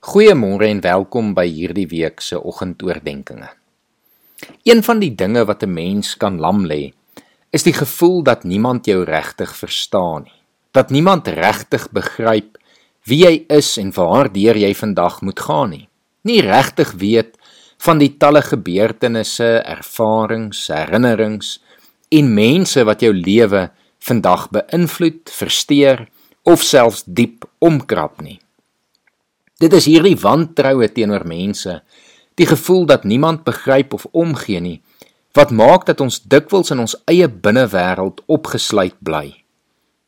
Goeiemôre en welkom by hierdie week se oggendoordenkings. Een van die dinge wat 'n mens kan lam lê, is die gevoel dat niemand jou regtig verstaan nie. Dat niemand regtig begryp wie jy is en waardeur jy vandag moet gaan nie. Nie regtig weet van die talle gebeurtenisse, ervarings, herinnerings en mense wat jou lewe vandag beïnvloed, versteur of selfs diep omkrap nie. Dit is hierdie wantroue teenoor mense, die gevoel dat niemand begryp of omgee nie, wat maak dat ons dikwels in ons eie binnewêreld opgesluit bly.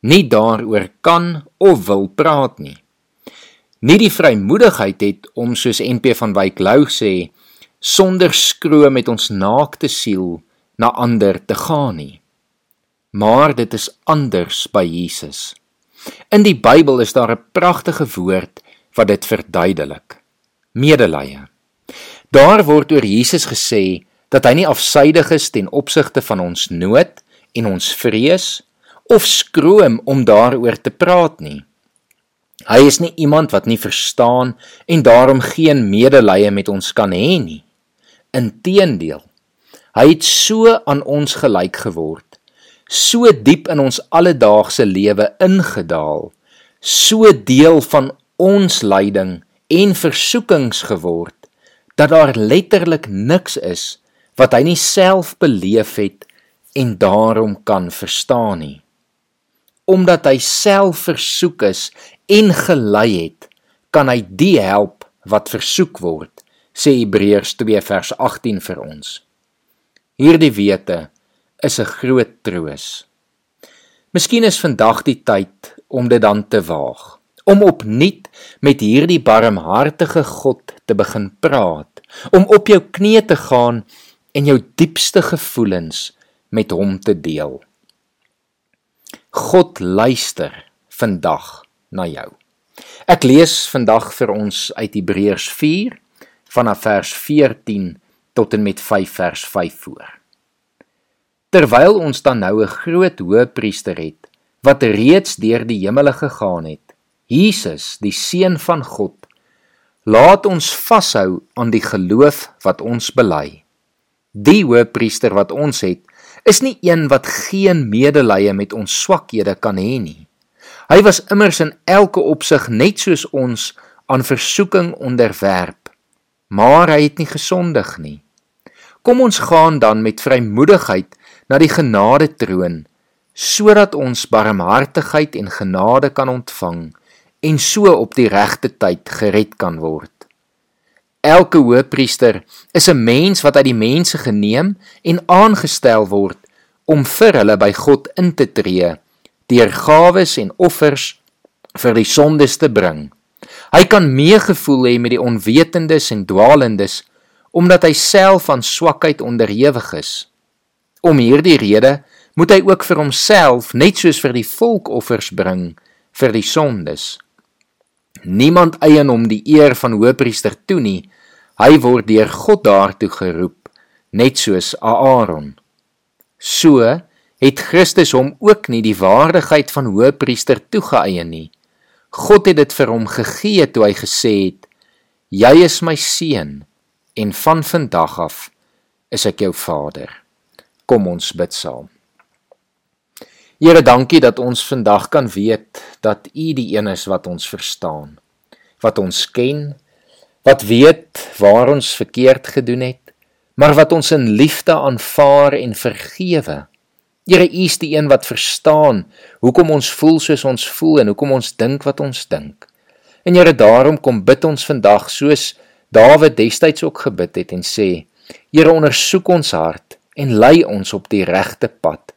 Nie daaroor kan of wil praat nie. Nie die vrymoedigheid het om soos NP van Wyk Lou sê, sonder skroom met ons naakte siel na ander te gaan nie. Maar dit is anders by Jesus. In die Bybel is daar 'n pragtige woord wat dit verduidelik. Medelee. Daar word oor Jesus gesê dat hy nie afsydig is ten opsigte van ons nood en ons vrees of skroom om daaroor te praat nie. Hy is nie iemand wat nie verstaan en daarom geen medelee met ons kan hê nie. Inteendeel, hy het so aan ons gelyk geword, so diep in ons alledaagse lewe ingedaal, so deel van ons lyding en versoekings geword dat daar letterlik niks is wat hy nie self beleef het en daarom kan verstaan nie. Omdat hy self versoek is en gelei het kan hy die help wat versoek word sê Hebreërs 2 vers 18 vir ons. Hierdie wete is 'n groot troos. Miskien is vandag die tyd om dit dan te waag om opnuut met hierdie barmhartige God te begin praat, om op jou knieë te gaan en jou diepste gevoelens met hom te deel. God luister vandag na jou. Ek lees vandag vir ons uit Hebreërs 4 vanaf vers 14 tot en met 5 vers 5 voor. Terwyl ons dan nou 'n groot hoëpriester het wat reeds deur die hemele gegaan het, Jesus, die seun van God, laat ons vashou aan die geloof wat ons bely. Die hoëpriester wat ons het, is nie een wat geen medelee met ons swakhede kan hê nie. Hy was immers in elke opsig net soos ons aan versoeking onderwerp, maar hy het nie gesondig nie. Kom ons gaan dan met vrymoedigheid na die genadetroon sodat ons barmhartigheid en genade kan ontvang en so op die regte tyd gered kan word. Elke hoëpriester is 'n mens wat uit die mense geneem en aangestel word om vir hulle by God in te tree deur gawes en offers vir die sondes te bring. Hy kan meegevoel hê met die onwetendes en dwaalendes omdat hy self aan swakheid onderhewig is. Om hierdie rede moet hy ook vir homself net soos vir die volk offers bring vir die sondes. Niemand eien hom die eer van hoëpriester toe nie. Hy word deur God daartoe geroep, net soos Aaron. So het Christus hom ook nie die waardigheid van hoëpriester toegeëien nie. God het dit vir hom gegee toe hy gesê het: "Jy is my seun en van vandag af is ek jou Vader." Kom ons bid saam. Here, dankie dat ons vandag kan weet dat U die een is wat ons verstaan, wat ons ken, wat weet waar ons verkeerd gedoen het, maar wat ons in liefde aanvaar en vergewe. Here, U is die een wat verstaan hoekom ons voel soos ons voel en hoekom ons dink wat ons dink. En Here, daarom kom bid ons vandag soos Dawid destyds ook gebid het en sê: Here, ondersoek ons hart en lei ons op die regte pad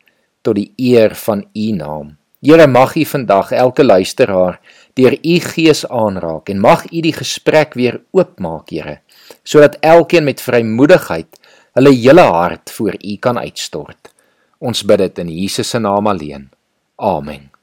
tot die eer van U naam. Here mag U vandag elke luisteraar deur U Gees aanraak en mag U die gesprek weer oopmaak, Here, sodat elkeen met vrymoedigheid hulle hele hart voor U kan uitstort. Ons bid dit in Jesus se naam alleen. Amen.